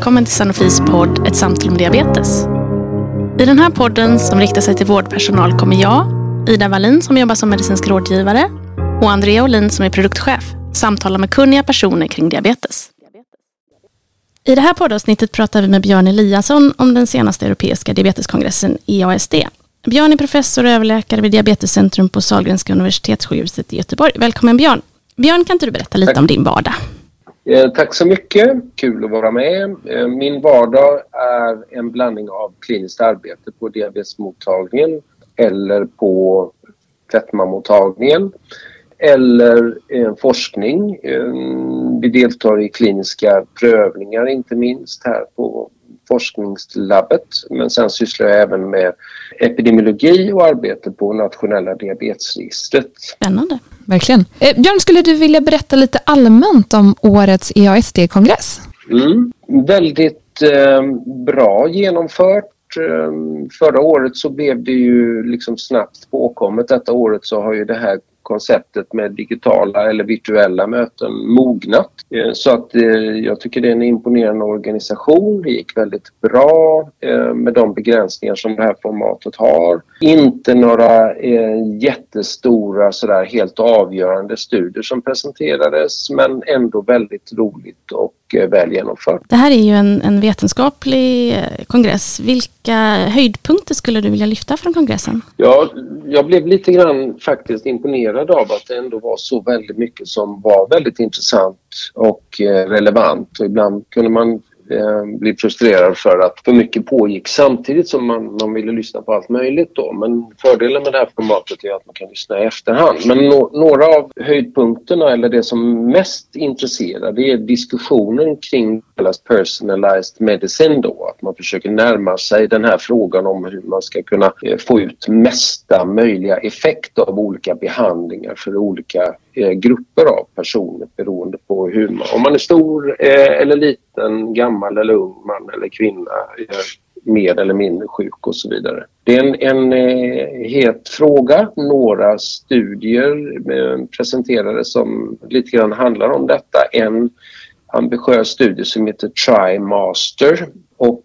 välkommen till Sanofis podd Ett samtal om diabetes. I den här podden som riktar sig till vårdpersonal kommer jag, Ida Wallin som jobbar som medicinsk rådgivare och Andrea Olin som är produktchef samtala med kunniga personer kring diabetes. I det här poddavsnittet pratar vi med Björn Eliasson om den senaste europeiska diabeteskongressen EASD. Björn är professor och överläkare vid Diabetescentrum på Sahlgrenska universitetssjukhuset i Göteborg. Välkommen Björn! Björn, kan inte du berätta lite Tack. om din vardag? Eh, tack så mycket. Kul att vara med. Eh, min vardag är en blandning av kliniskt arbete på diabetesmottagningen eller på fetmamottagningen eller eh, forskning. Vi deltar i kliniska prövningar inte minst här på forskningslabbet men sen sysslar jag även med epidemiologi och arbete på nationella diabetesregistret. Spännande. Verkligen. Eh, Björn, skulle du vilja berätta lite allmänt om årets EASD-kongress? Mm, väldigt eh, bra genomfört. Eh, förra året så blev det ju liksom snabbt påkommet. Detta året så har ju det här konceptet med digitala eller virtuella möten mognat. Eh, så att eh, jag tycker det är en imponerande organisation. Det gick väldigt bra eh, med de begränsningar som det här formatet har. Inte några jättestora sådär helt avgörande studier som presenterades men ändå väldigt roligt och väl genomfört. Det här är ju en, en vetenskaplig kongress. Vilka höjdpunkter skulle du vilja lyfta från kongressen? Ja, jag blev lite grann faktiskt imponerad av att det ändå var så väldigt mycket som var väldigt intressant och eh, relevant. Och ibland kunde man eh, bli frustrerad för att för mycket pågick samtidigt som man, man ville lyssna på allt möjligt då. Men fördelen med det här formatet är att man kan lyssna i efterhand. Men no, några av höjdpunkterna eller det som mest intresserar det är diskussionen kring kallas personalized medicine då. Att man försöker närma sig den här frågan om hur man ska kunna eh, få ut mesta möjliga effekt av olika behandlingar för olika eh, grupper av personer beroende på hur man, om man är stor eh, eller liten, gammal eller ung, man eller kvinna eh, mer eller mindre sjuk och så vidare. Det är en, en eh, het fråga. Några studier eh, presenterades som lite grann handlar om detta. En ambitiös studie som heter TriMaster och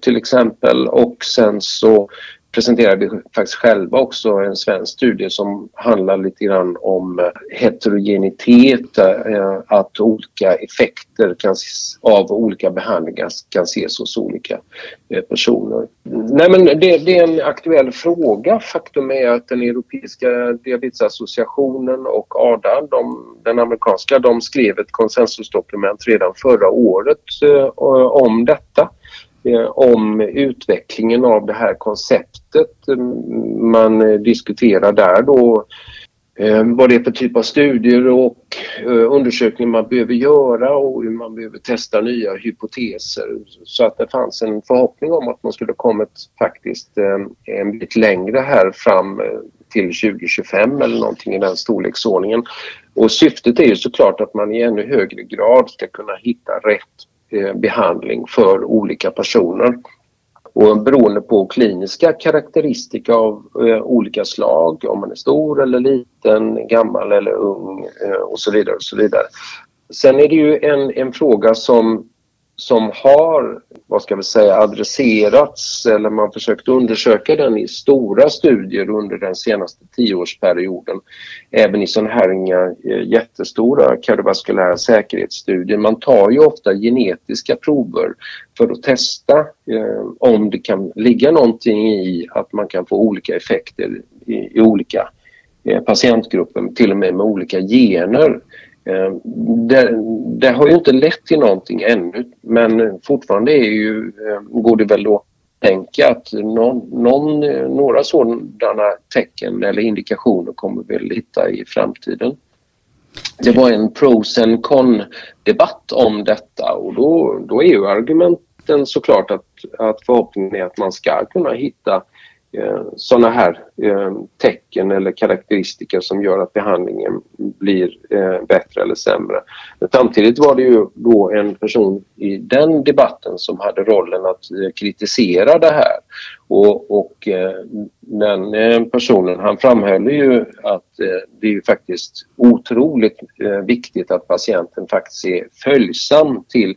till exempel och sen så presenterar vi faktiskt själva också en svensk studie som handlar lite grann om eh, heterogenitet, eh, att olika effekter kan, av olika behandlingar kan ses hos olika eh, personer. Nej men det, det, är en aktuell fråga. Faktum är att den Europeiska diabetesassociationen och ADA, de, den amerikanska, de skrev ett konsensusdokument redan förra året om detta Eh, om utvecklingen av det här konceptet. Mm, man eh, diskuterar där då eh, vad det är för typ av studier och undersökningar man behöver göra och hur man behöver testa nya hypoteser. Så att det fanns en förhoppning om att man skulle kommit faktiskt en bit längre här fram till 2025 eller någonting i den storleksordningen. Och syftet är ju såklart att man i ännu högre grad ska kunna hitta rätt Eh, behandling för olika personer. Och beroende på kliniska karaktäristika av eh, olika slag, om man är stor eller liten, gammal eller ung eh, och så vidare. Och så vidare. Sen är det ju en, en fråga som som har, vad ska vi säga, adresserats eller man försökt undersöka den i stora studier under den senaste tioårsperioden. Även i sådana här inga eh, jättestora kardiovaskulära säkerhetsstudier. Man tar ju ofta genetiska prover för att testa eh, om det kan ligga någonting i att man kan få olika effekter i, i olika eh, patientgrupper, till och med med olika gener. Eh, det, det, har ju inte lett till någonting ännu men fortfarande är ju, eh, går det väl då tänka att någon, någon, eh, några sådana tecken eller indikationer kommer vi hitta i framtiden. Det var en pros and con debatt om detta och då, då är ju argumenten såklart att, att förhoppningen är att man ska kunna hitta Eh, Eh, sådana här eh, tecken eller karaktäristika som gör att behandlingen blir eh, bättre eller sämre. Men samtidigt var det ju då en person i den debatten som hade rollen att eh, kritisera det här. Och, och eh, den personen han framhöll ju att det är ju faktiskt otroligt viktigt att patienten faktiskt är följsam till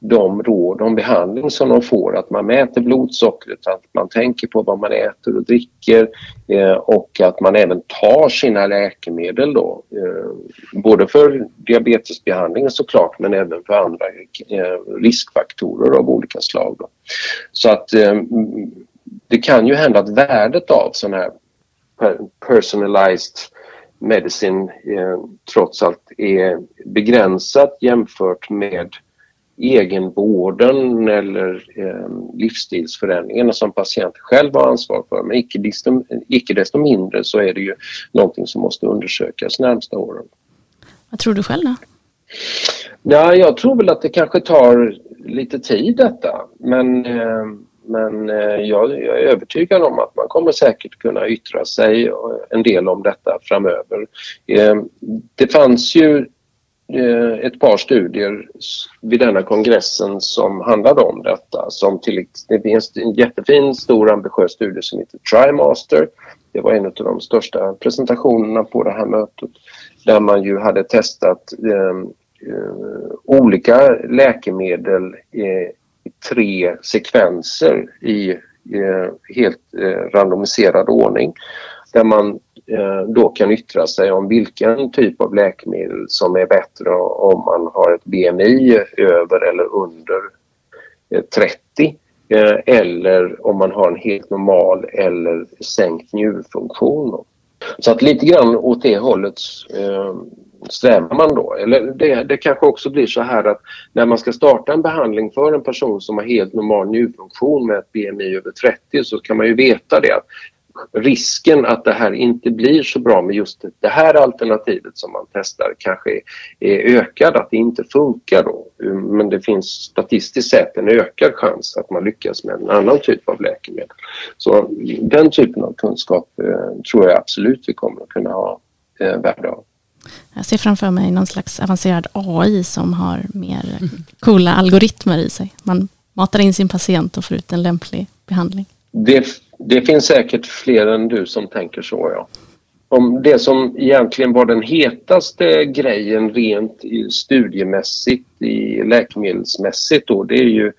de råd om behandling som de får, att man mäter blodsockret, att man tänker på vad man äter och dricker eh, och att man även tar sina läkemedel då. Eh, både för diabetesbehandlingen såklart men även för andra eh, riskfaktorer av olika slag. Då. Så att eh, det kan ju hända att värdet av sån här personalized medicine eh, trots allt är begränsat jämfört med egenvården eller eh, livsstilsförändringarna som patienten själv har ansvar för. Men icke desto, icke desto mindre så är det ju någonting som måste undersökas närmsta åren. Vad tror du själv då? Ja, jag tror väl att det kanske tar lite tid detta men eh, men eh, jag, jag, är övertygad om att man kommer säkert kunna yttra sig en del om detta framöver. Eh, det fanns ju eh, Eh, ett par studier vid denna kongressen som handlade om detta. Som till, det finns en jättefin, stor, ambitiös studie som heter TriMaster. Det var en av de största presentationerna på det här mötet där man ju hade testat ehm, eh, olika läkemedel eh, i tre sekvenser i eh, helt eh, randomiserad ordning där man Eh, då kan yttra sig om vilken typ av läkemedel som är bättre om man har ett BMI över eller under eh, 30 eh, eller om man har en helt normal eller sänkt njurfunktion. Så att lite grann åt det hållet strävar man då? Eller det, det kanske också blir så här att när man ska starta en behandling för en person som har helt normal njurfunktion med ett BMI över 30 så kan man ju veta det att risken att det här inte blir så bra med just det här alternativet som man testar kanske är ökad, att det inte funkar då. Men det finns statistiskt sett en ökad chans att man lyckas med en annan typ av läkemedel. Så den typen av kunskap eh, tror jag absolut vi kommer att kunna ha eh, värde av. Jag ser framför mig någon slags avancerad AI som har mer coola algoritmer i sig. Man matar in sin patient och får ut en lämplig behandling. Det, det finns säkert fler än du som tänker så, ja. Om det som egentligen var den hetaste grejen rent studiemässigt, i läkemedelsmässigt då, det är ju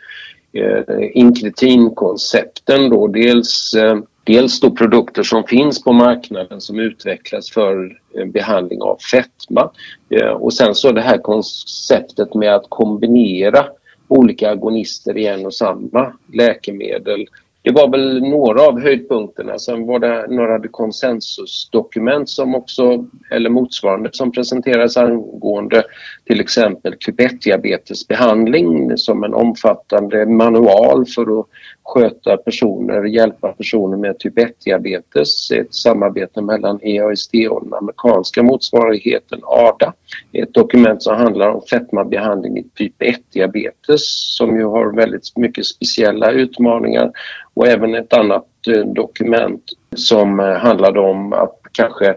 eh, inkretinkoncepten då. Dels eh, dels då produkter som finns på marknaden som utvecklas för eh, behandling av fetma eh, och sen så det här konceptet med att kombinera olika agonister i en och samma läkemedel det var väl några av höjdpunkterna. Sen var det några konsensusdokument som också, eller motsvarande som presenterades angående till exempel typ 1-diabetesbehandling som en omfattande manual för att sköta personer, hjälpa personer med typ 1-diabetes. Ett samarbete mellan EASD och den amerikanska motsvarigheten ADA. Ett dokument som handlar om fetmabehandling i typ 1-diabetes som ju har väldigt mycket speciella utmaningar och även ett annat eh, dokument som eh, handlade om att kanske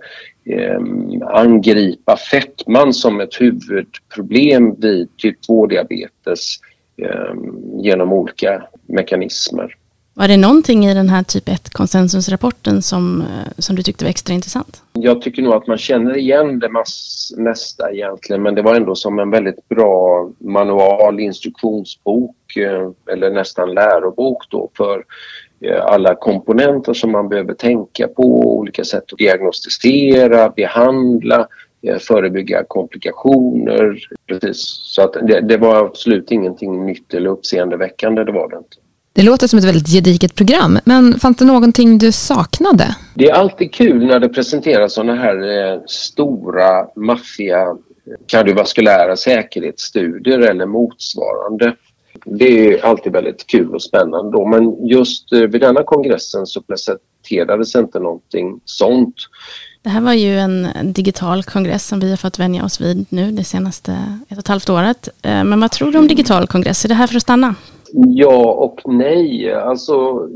eh, angripa fetman som ett huvudproblem vid typ 2-diabetes ehm, genom olika mekanismer. Var det någonting i den här typ 1 konsensusrapporten som, som du tyckte var extra intressant? Jag tycker nog att man känner igen det mesta egentligen men det var ändå som en väldigt bra manual, instruktionsbok eller nästan lärobok då för alla komponenter som man behöver tänka på, olika sätt att diagnostisera, behandla, förebygga komplikationer. Precis. Så att det, det var absolut ingenting nytt eller uppseendeväckande, det var det inte. Det låter som ett väldigt gediget program, men fanns det någonting du saknade? Det är alltid kul när det presenteras sådana här eh, stora, maffiga kardiovaskulära säkerhetsstudier eller motsvarande. Det är alltid väldigt kul och spännande då, men just eh, vid denna kongressen så presenterades inte någonting sånt. Det här var ju en digital kongress som vi har fått vänja oss vid nu det senaste ett och ett halvt året. Eh, men vad tror du om digital kongress? Är det här för att stanna? Ja och nej. Alltså,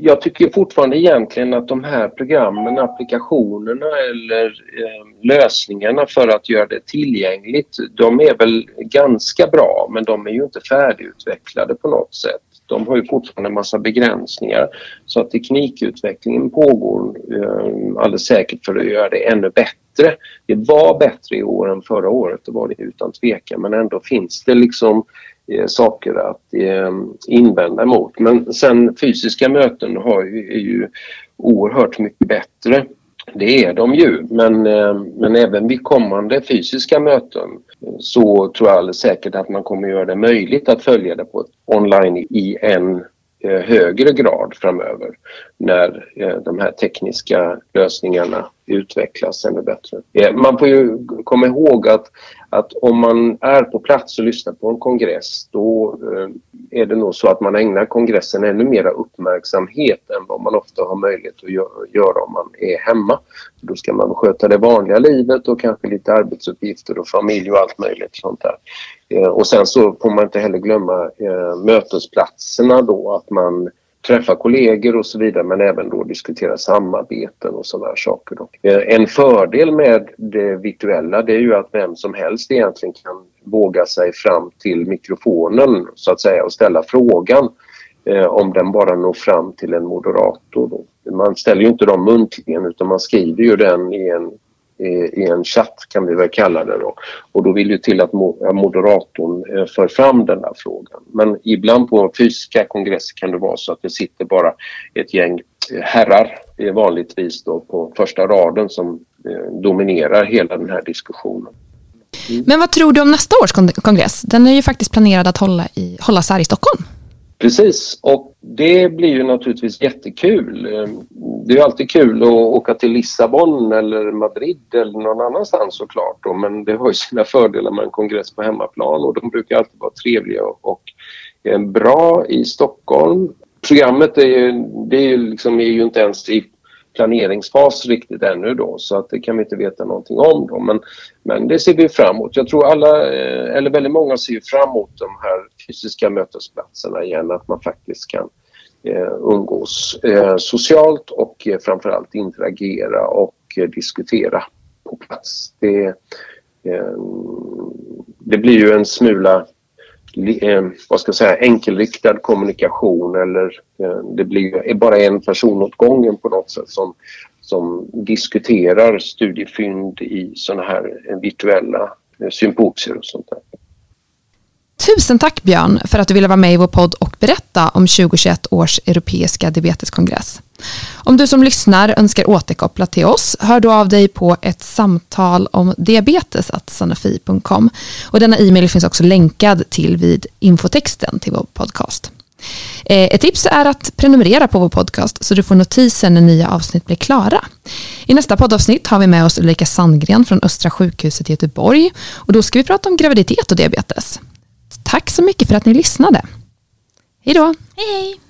jag tycker fortfarande egentligen att de här programmen, applikationerna eller eh, lösningarna för att göra det tillgängligt, de är väl ganska bra men de är ju inte färdigutvecklade på något sätt. De har ju fortfarande en massa begränsningar så att teknikutvecklingen pågår eh, alldeles säkert för att göra det ännu bättre. Det var bättre i år än förra året, det var det utan tvekan men ändå finns det liksom eh, saker att eh, invända emot. Men sen fysiska möten har ju, är ju oerhört mycket bättre. Det är de ju, men, eh, men även vid kommande fysiska möten så tror jag alldeles säkert att man kommer göra det möjligt att följa det på online i en Eh, högre grad framöver när eh, de här tekniska lösningarna utvecklas ännu bättre. Eh, man får ju komma ihåg att, att om man är på plats och lyssnar på en kongress då är det nog så att man ägnar kongressen ännu mera uppmärksamhet än vad man ofta har möjlighet att göra om man är hemma. Då ska man sköta det vanliga livet och kanske lite arbetsuppgifter och familj och allt möjligt sånt där. Eh, och sen så får man inte heller glömma eh, mötesplatserna då, att man träffar kollegor och så vidare men även då diskutera samarbeten och sådana här saker. Då. Eh, en fördel med det virtuella det är ju att vem som helst egentligen kan våga sig fram till mikrofonen så att säga och ställa frågan eh, om den bara når fram till en moderator. Då. Man ställer ju inte dem muntligen utan man skriver ju den i en i en chatt kan vi väl kalla det då. Och då vill ju till att eh, moderatorn eh, för fram den här frågan. Men ibland på fysiska kongresser kan det vara så att det sitter bara ett gäng eh, herrar vanligtvis då på första raden som dominerar hela den här diskussionen. Mm. Men vad tror du om nästa års kongress? Den är ju faktiskt planerad att hålla i, hållas här i Stockholm. Precis, och det blir ju naturligtvis jättekul. Ehm, det är alltid kul att åka till Lissabon eller Madrid eller någon annanstans såklart då, men det har ju sina fördelar med en kongress på hemmaplan och de brukar alltid vara trevliga och ehm, bra i Stockholm. Programmet är ju, det är ju, liksom, är ju inte ens i planeringsfas riktigt ännu då så att det kan vi inte veta någonting om då. Men, men det ser vi fram emot. Jag tror alla, eh, eller väldigt många ser fram emot de här fysiska mötesplatserna igen, att man faktiskt kan eh, umgås eh, socialt och eh, framförallt interagera och eh, diskutera på plats. Det, eh, det blir ju en smula eh, vad ska jag säga, enkelriktad kommunikation eller eh, det blir bara en person åt gången på något sätt som, som diskuterar studiefynd i sådana här eh, virtuella eh, symposier och sånt där. Tusen tack Björn för att du ville vara med i vår podd och berätta om 2021 års europeiska diabeteskongress. Om du som lyssnar önskar återkoppla till oss, hör då av dig på ett samtal om diabetes att och denna e-mail finns också länkad till vid infotexten till vår podcast. Eh, ett tips är att prenumerera på vår podcast så du får notiser när nya avsnitt blir klara. I nästa poddavsnitt har vi med oss Ulrika Sandgren från Östra sjukhuset i Göteborg och då ska vi prata om graviditet och diabetes. Tack så mycket för att ni lyssnade. Hej då! Hej hej!